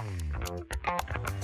あっ。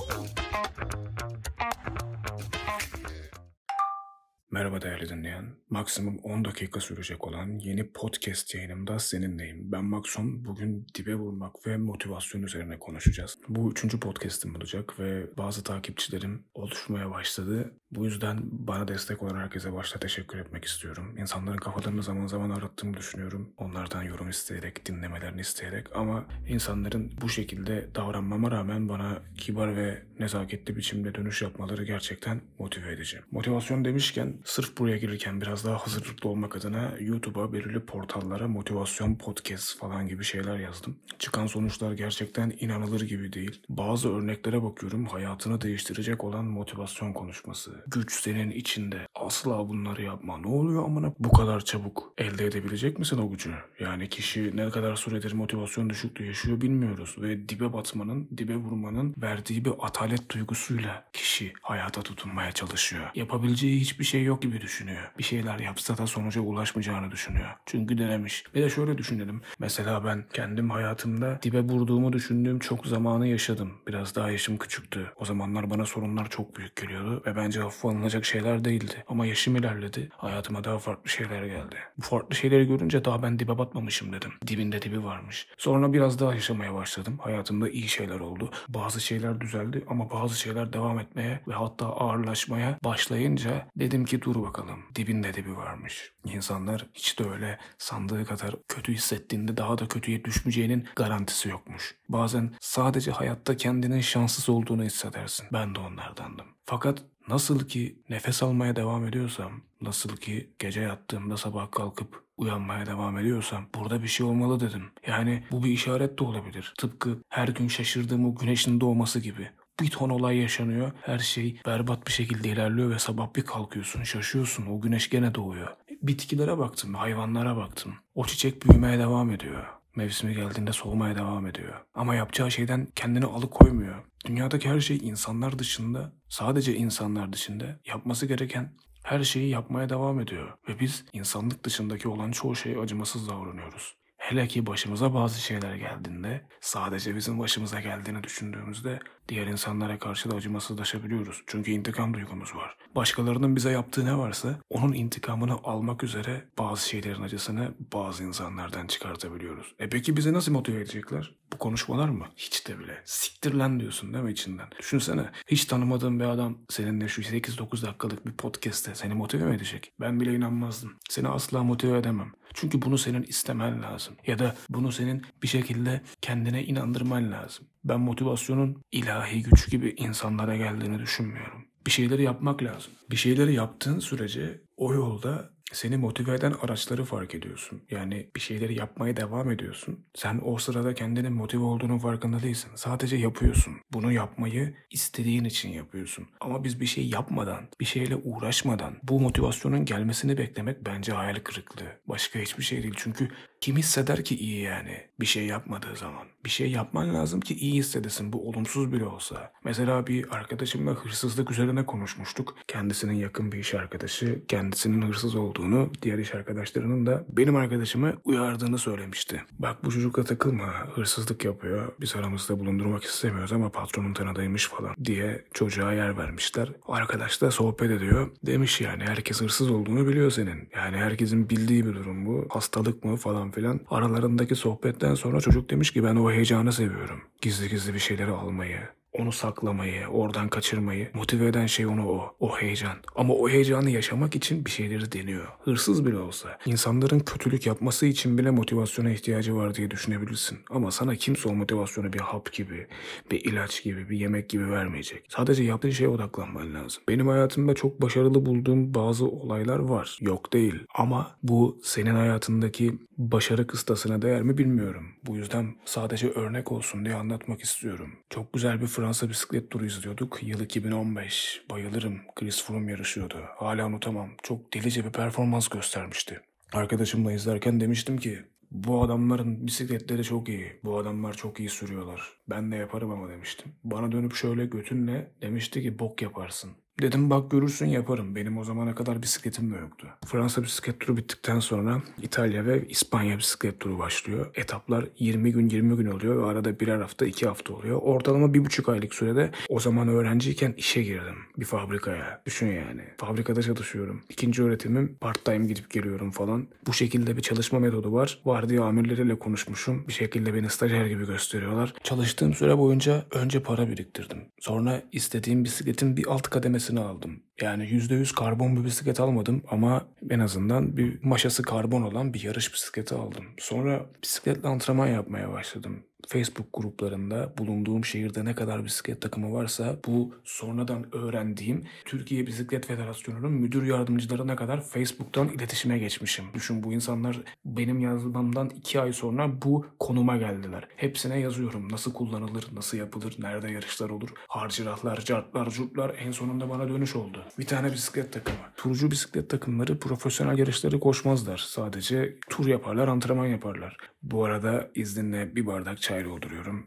Merhaba değerli dinleyen. Maksimum 10 dakika sürecek olan yeni podcast yayınımda seninleyim. Ben Makson. Bugün dibe vurmak ve motivasyon üzerine konuşacağız. Bu üçüncü podcastim olacak ve bazı takipçilerim oluşmaya başladı. Bu yüzden bana destek olan herkese başta teşekkür etmek istiyorum. İnsanların kafalarını zaman zaman arattığımı düşünüyorum. Onlardan yorum isteyerek, dinlemelerini isteyerek ama insanların bu şekilde davranmama rağmen bana kibar ve nezaketli biçimde dönüş yapmaları gerçekten motive edici. Motivasyon demişken sırf buraya gelirken biraz daha hazırlıklı olmak adına YouTube'a belirli portallara motivasyon podcast falan gibi şeyler yazdım. Çıkan sonuçlar gerçekten inanılır gibi değil. Bazı örneklere bakıyorum hayatını değiştirecek olan motivasyon konuşması. Güç senin içinde. Asla bunları yapma. Ne oluyor amına? Bu kadar çabuk elde edebilecek misin o gücü? Yani kişi ne kadar süredir motivasyon düşüklüğü yaşıyor bilmiyoruz ve dibe batmanın, dibe vurmanın verdiği bir atalet duygusuyla kişi hayata tutunmaya çalışıyor. Yapabileceği hiçbir şey yok gibi düşünüyor. Bir şeyler yapsa da sonuca ulaşmayacağını düşünüyor. Çünkü denemiş. Bir de şöyle düşünelim. Mesela ben kendim hayatımda dibe vurduğumu düşündüğüm çok zamanı yaşadım. Biraz daha yaşım küçüktü. O zamanlar bana sorunlar çok büyük geliyordu ve bence hafife şeyler değildi. Ama yaşım ilerledi. Hayatıma daha farklı şeyler geldi. Bu farklı şeyleri görünce daha ben dibe batmamışım dedim. Dibinde dibi varmış. Sonra biraz daha yaşamaya başladım. Hayatımda iyi şeyler oldu. Bazı şeyler düzeldi ama bazı şeyler devam etmeye ve hatta ağırlaşmaya başlayınca dedim ki dur bakalım. Dibinde dibi varmış. İnsanlar hiç de öyle sandığı kadar kötü hissettiğinde daha da kötüye düşmeyeceğinin garantisi yokmuş. Bazen sadece hayatta kendinin şanssız olduğunu hissedersin. Ben de onlardandım. Fakat Nasıl ki nefes almaya devam ediyorsam, nasıl ki gece yattığımda sabah kalkıp uyanmaya devam ediyorsam burada bir şey olmalı dedim. Yani bu bir işaret de olabilir. Tıpkı her gün şaşırdığım o güneşin doğması gibi. Bir ton olay yaşanıyor. Her şey berbat bir şekilde ilerliyor ve sabah bir kalkıyorsun, şaşıyorsun. O güneş gene doğuyor. Bitkilere baktım, hayvanlara baktım. O çiçek büyümeye devam ediyor. Mevsimi geldiğinde soğumaya devam ediyor. Ama yapacağı şeyden kendini alıkoymuyor. Dünyadaki her şey insanlar dışında, sadece insanlar dışında yapması gereken her şeyi yapmaya devam ediyor. Ve biz insanlık dışındaki olan çoğu şeye acımasız davranıyoruz. Hele ki başımıza bazı şeyler geldiğinde, sadece bizim başımıza geldiğini düşündüğümüzde diğer insanlara karşı da acımasızlaşabiliyoruz. Çünkü intikam duygumuz var. Başkalarının bize yaptığı ne varsa onun intikamını almak üzere bazı şeylerin acısını bazı insanlardan çıkartabiliyoruz. E peki bizi nasıl motive edecekler? Bu konuşmalar mı? Hiç de bile. Siktir lan diyorsun değil mi içinden? Düşünsene hiç tanımadığın bir adam seninle şu 8-9 dakikalık bir podcast'te seni motive mi edecek? Ben bile inanmazdım. Seni asla motive edemem. Çünkü bunu senin istemen lazım. Ya da bunu senin bir şekilde kendine inandırman lazım. Ben motivasyonun ilahi güç gibi insanlara geldiğini düşünmüyorum. Bir şeyleri yapmak lazım. Bir şeyleri yaptığın sürece o yolda seni motive eden araçları fark ediyorsun. Yani bir şeyleri yapmaya devam ediyorsun. Sen o sırada kendinin motive olduğunun farkında değilsin. Sadece yapıyorsun. Bunu yapmayı istediğin için yapıyorsun. Ama biz bir şey yapmadan, bir şeyle uğraşmadan bu motivasyonun gelmesini beklemek bence hayal kırıklığı. Başka hiçbir şey değil. Çünkü kim hisseder ki iyi yani bir şey yapmadığı zaman? Bir şey yapman lazım ki iyi hissedesin bu olumsuz bile olsa. Mesela bir arkadaşımla hırsızlık üzerine konuşmuştuk. Kendisinin yakın bir iş arkadaşı kendisinin hırsız olduğunu, diğer iş arkadaşlarının da benim arkadaşımı uyardığını söylemişti. Bak bu çocukla takılma, hırsızlık yapıyor. Biz aramızda bulundurmak istemiyoruz ama patronun tanıdığıymış falan diye çocuğa yer vermişler. Arkadaş da sohbet ediyor. Demiş yani herkes hırsız olduğunu biliyor senin. Yani herkesin bildiği bir durum bu. Hastalık mı falan filan. Aralarındaki sohbetten sonra çocuk demiş ki ben o heyecanı seviyorum. Gizli gizli bir şeyleri almayı, onu saklamayı, oradan kaçırmayı, motive eden şey onu o. O heyecan. Ama o heyecanı yaşamak için bir şeyleri deniyor. Hırsız bile olsa. insanların kötülük yapması için bile motivasyona ihtiyacı var diye düşünebilirsin. Ama sana kimse o motivasyonu bir hap gibi, bir ilaç gibi, bir yemek gibi vermeyecek. Sadece yaptığın şeye odaklanman lazım. Benim hayatımda çok başarılı bulduğum bazı olaylar var. Yok değil. Ama bu senin hayatındaki başarı kıstasına değer mi bilmiyorum. Bu yüzden sadece örnek olsun diye anlatmak istiyorum. Çok güzel bir Fransa bisiklet turu izliyorduk. Yıl 2015. Bayılırım. Chris Froome yarışıyordu. Hala unutamam. Çok delice bir performans göstermişti. Arkadaşımla izlerken demiştim ki bu adamların bisikletleri çok iyi. Bu adamlar çok iyi sürüyorlar. Ben de yaparım ama demiştim. Bana dönüp şöyle götünle demişti ki bok yaparsın. Dedim bak görürsün yaparım. Benim o zamana kadar bisikletim de yoktu. Fransa bisiklet turu bittikten sonra İtalya ve İspanya bisiklet turu başlıyor. Etaplar 20 gün 20 gün oluyor ve arada birer hafta iki hafta oluyor. Ortalama bir buçuk aylık sürede o zaman öğrenciyken işe girdim. Bir fabrikaya. Düşün yani. Fabrikada çalışıyorum. İkinci öğretimim part time gidip geliyorum falan. Bu şekilde bir çalışma metodu var. Vardiya amirleriyle konuşmuşum. Bir şekilde beni stajyer gibi gösteriyorlar. Çalıştığım süre boyunca önce para biriktirdim. Sonra istediğim bisikletin bir alt kademesini aldım. Yani %100 karbon bir bisiklet almadım ama en azından bir maşası karbon olan bir yarış bisikleti aldım. Sonra bisikletle antrenman yapmaya başladım. Facebook gruplarında bulunduğum şehirde ne kadar bisiklet takımı varsa bu sonradan öğrendiğim Türkiye Bisiklet Federasyonu'nun müdür yardımcılarına kadar Facebook'tan iletişime geçmişim. Düşün bu insanlar benim yazmamdan iki ay sonra bu konuma geldiler. Hepsine yazıyorum. Nasıl kullanılır, nasıl yapılır, nerede yarışlar olur, harcırahlar, cartlar, curtlar en sonunda bana dönüş oldu. Bir tane bisiklet takımı. Turcu bisiklet takımları profesyonel yarışları koşmazlar. Sadece tur yaparlar, antrenman yaparlar. Bu arada izninle bir bardak çay dolduruyorum.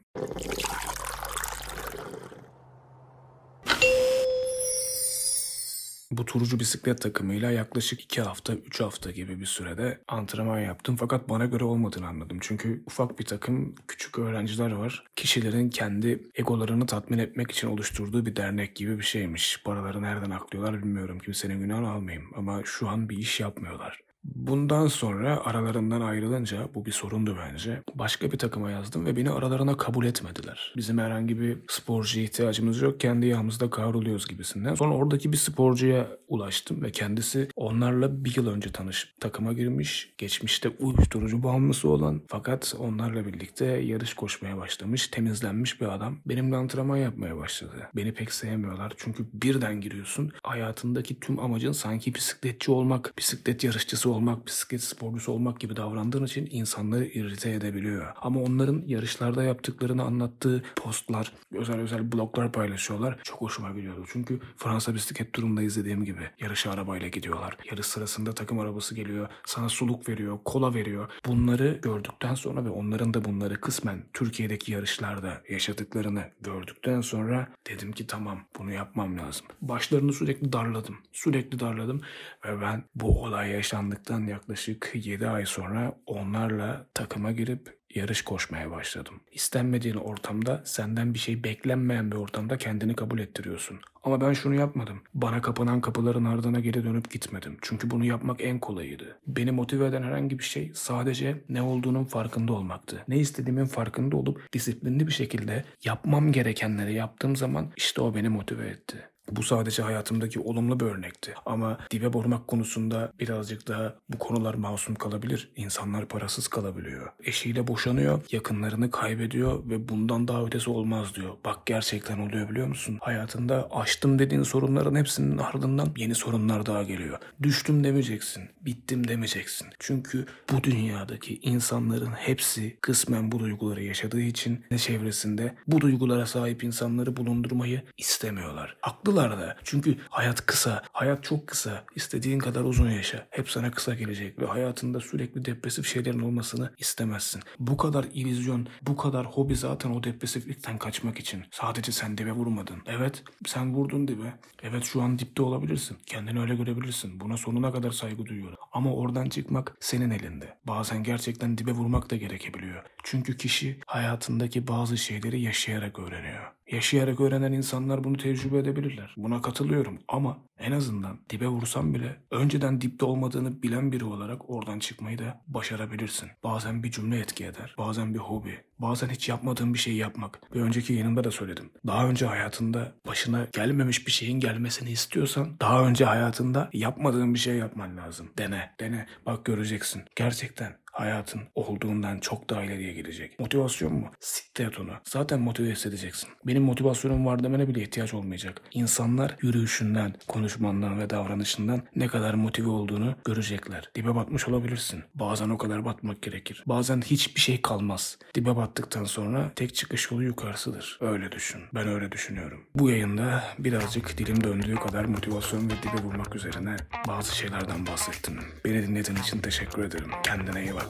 Bu turcu bisiklet takımıyla yaklaşık 2 hafta, 3 hafta gibi bir sürede antrenman yaptım. Fakat bana göre olmadığını anladım. Çünkü ufak bir takım küçük öğrenciler var. Kişilerin kendi egolarını tatmin etmek için oluşturduğu bir dernek gibi bir şeymiş. Paraları nereden aklıyorlar bilmiyorum. Kimsenin günahını almayayım. Ama şu an bir iş yapmıyorlar. Bundan sonra aralarından ayrılınca bu bir sorundu bence. Başka bir takıma yazdım ve beni aralarına kabul etmediler. Bizim herhangi bir sporcuya ihtiyacımız yok. Kendi yağımızda kavruluyoruz gibisinden. Sonra oradaki bir sporcuya ulaştım ve kendisi onlarla bir yıl önce tanışıp takıma girmiş. Geçmişte uyuşturucu bağımlısı olan fakat onlarla birlikte yarış koşmaya başlamış. Temizlenmiş bir adam. Benimle antrenman yapmaya başladı. Beni pek sevmiyorlar çünkü birden giriyorsun. Hayatındaki tüm amacın sanki bisikletçi olmak, bisiklet yarışçısı olmak, bisiklet sporcusu olmak gibi davrandığın için insanları irite edebiliyor. Ama onların yarışlarda yaptıklarını anlattığı postlar, özel özel bloglar paylaşıyorlar. Çok hoşuma gidiyordu. Çünkü Fransa bisiklet turunda izlediğim gibi yarışı arabayla gidiyorlar. Yarış sırasında takım arabası geliyor, sana suluk veriyor, kola veriyor. Bunları gördükten sonra ve onların da bunları kısmen Türkiye'deki yarışlarda yaşadıklarını gördükten sonra dedim ki tamam bunu yapmam lazım. Başlarını sürekli darladım. Sürekli darladım ve ben bu olay yaşandıktan yaklaşık 7 ay sonra onlarla takıma girip yarış koşmaya başladım. İstenmediğin ortamda, senden bir şey beklenmeyen bir ortamda kendini kabul ettiriyorsun. Ama ben şunu yapmadım. Bana kapanan kapıların ardına geri dönüp gitmedim. Çünkü bunu yapmak en kolayıydı. Beni motive eden herhangi bir şey sadece ne olduğunun farkında olmaktı. Ne istediğimin farkında olup disiplinli bir şekilde yapmam gerekenleri yaptığım zaman işte o beni motive etti. Bu sadece hayatımdaki olumlu bir örnekti. Ama dibe vurmak konusunda birazcık daha bu konular masum kalabilir. İnsanlar parasız kalabiliyor. Eşiyle boşanıyor, yakınlarını kaybediyor ve bundan daha ötesi olmaz diyor. Bak gerçekten oluyor biliyor musun? Hayatında aştım dediğin sorunların hepsinin ardından yeni sorunlar daha geliyor. Düştüm demeyeceksin, bittim demeyeceksin. Çünkü bu dünyadaki insanların hepsi kısmen bu duyguları yaşadığı için ne çevresinde bu duygulara sahip insanları bulundurmayı istemiyorlar. Haklılar da. Çünkü hayat kısa. Hayat çok kısa. İstediğin kadar uzun yaşa. Hep sana kısa gelecek ve hayatında sürekli depresif şeylerin olmasını istemezsin. Bu kadar illüzyon, bu kadar hobi zaten o depresiflikten kaçmak için. Sadece sen dibe vurmadın. Evet, sen vurdun dibe. Evet şu an dipte olabilirsin. Kendini öyle görebilirsin. Buna sonuna kadar saygı duyuyorum. Ama oradan çıkmak senin elinde. Bazen gerçekten dibe vurmak da gerekebiliyor. Çünkü kişi hayatındaki bazı şeyleri yaşayarak öğreniyor. Yaşayarak öğrenen insanlar bunu tecrübe edebilirler. Buna katılıyorum ama en azından dibe vursam bile önceden dipte olmadığını bilen biri olarak oradan çıkmayı da başarabilirsin. Bazen bir cümle etki eder. Bazen bir hobi. Bazen hiç yapmadığın bir şeyi yapmak. Bir önceki yayınımda da söyledim. Daha önce hayatında başına gelmemiş bir şeyin gelmesini istiyorsan daha önce hayatında yapmadığın bir şey yapman lazım. Dene, dene. Bak göreceksin. Gerçekten hayatın olduğundan çok daha ileriye gidecek. Motivasyon mu? Siktir et onu. Zaten motive hissedeceksin. Benim motivasyonum var demene bile ihtiyaç olmayacak. İnsanlar yürüyüşünden, konuşmandan ve davranışından ne kadar motive olduğunu görecekler. Dibe batmış olabilirsin. Bazen o kadar batmak gerekir. Bazen hiçbir şey kalmaz. Dibe battıktan sonra tek çıkış yolu yukarısıdır. Öyle düşün. Ben öyle düşünüyorum. Bu yayında birazcık dilim döndüğü kadar motivasyon ve dibe vurmak üzerine bazı şeylerden bahsettim. Beni dinlediğin için teşekkür ederim. Kendine iyi bak.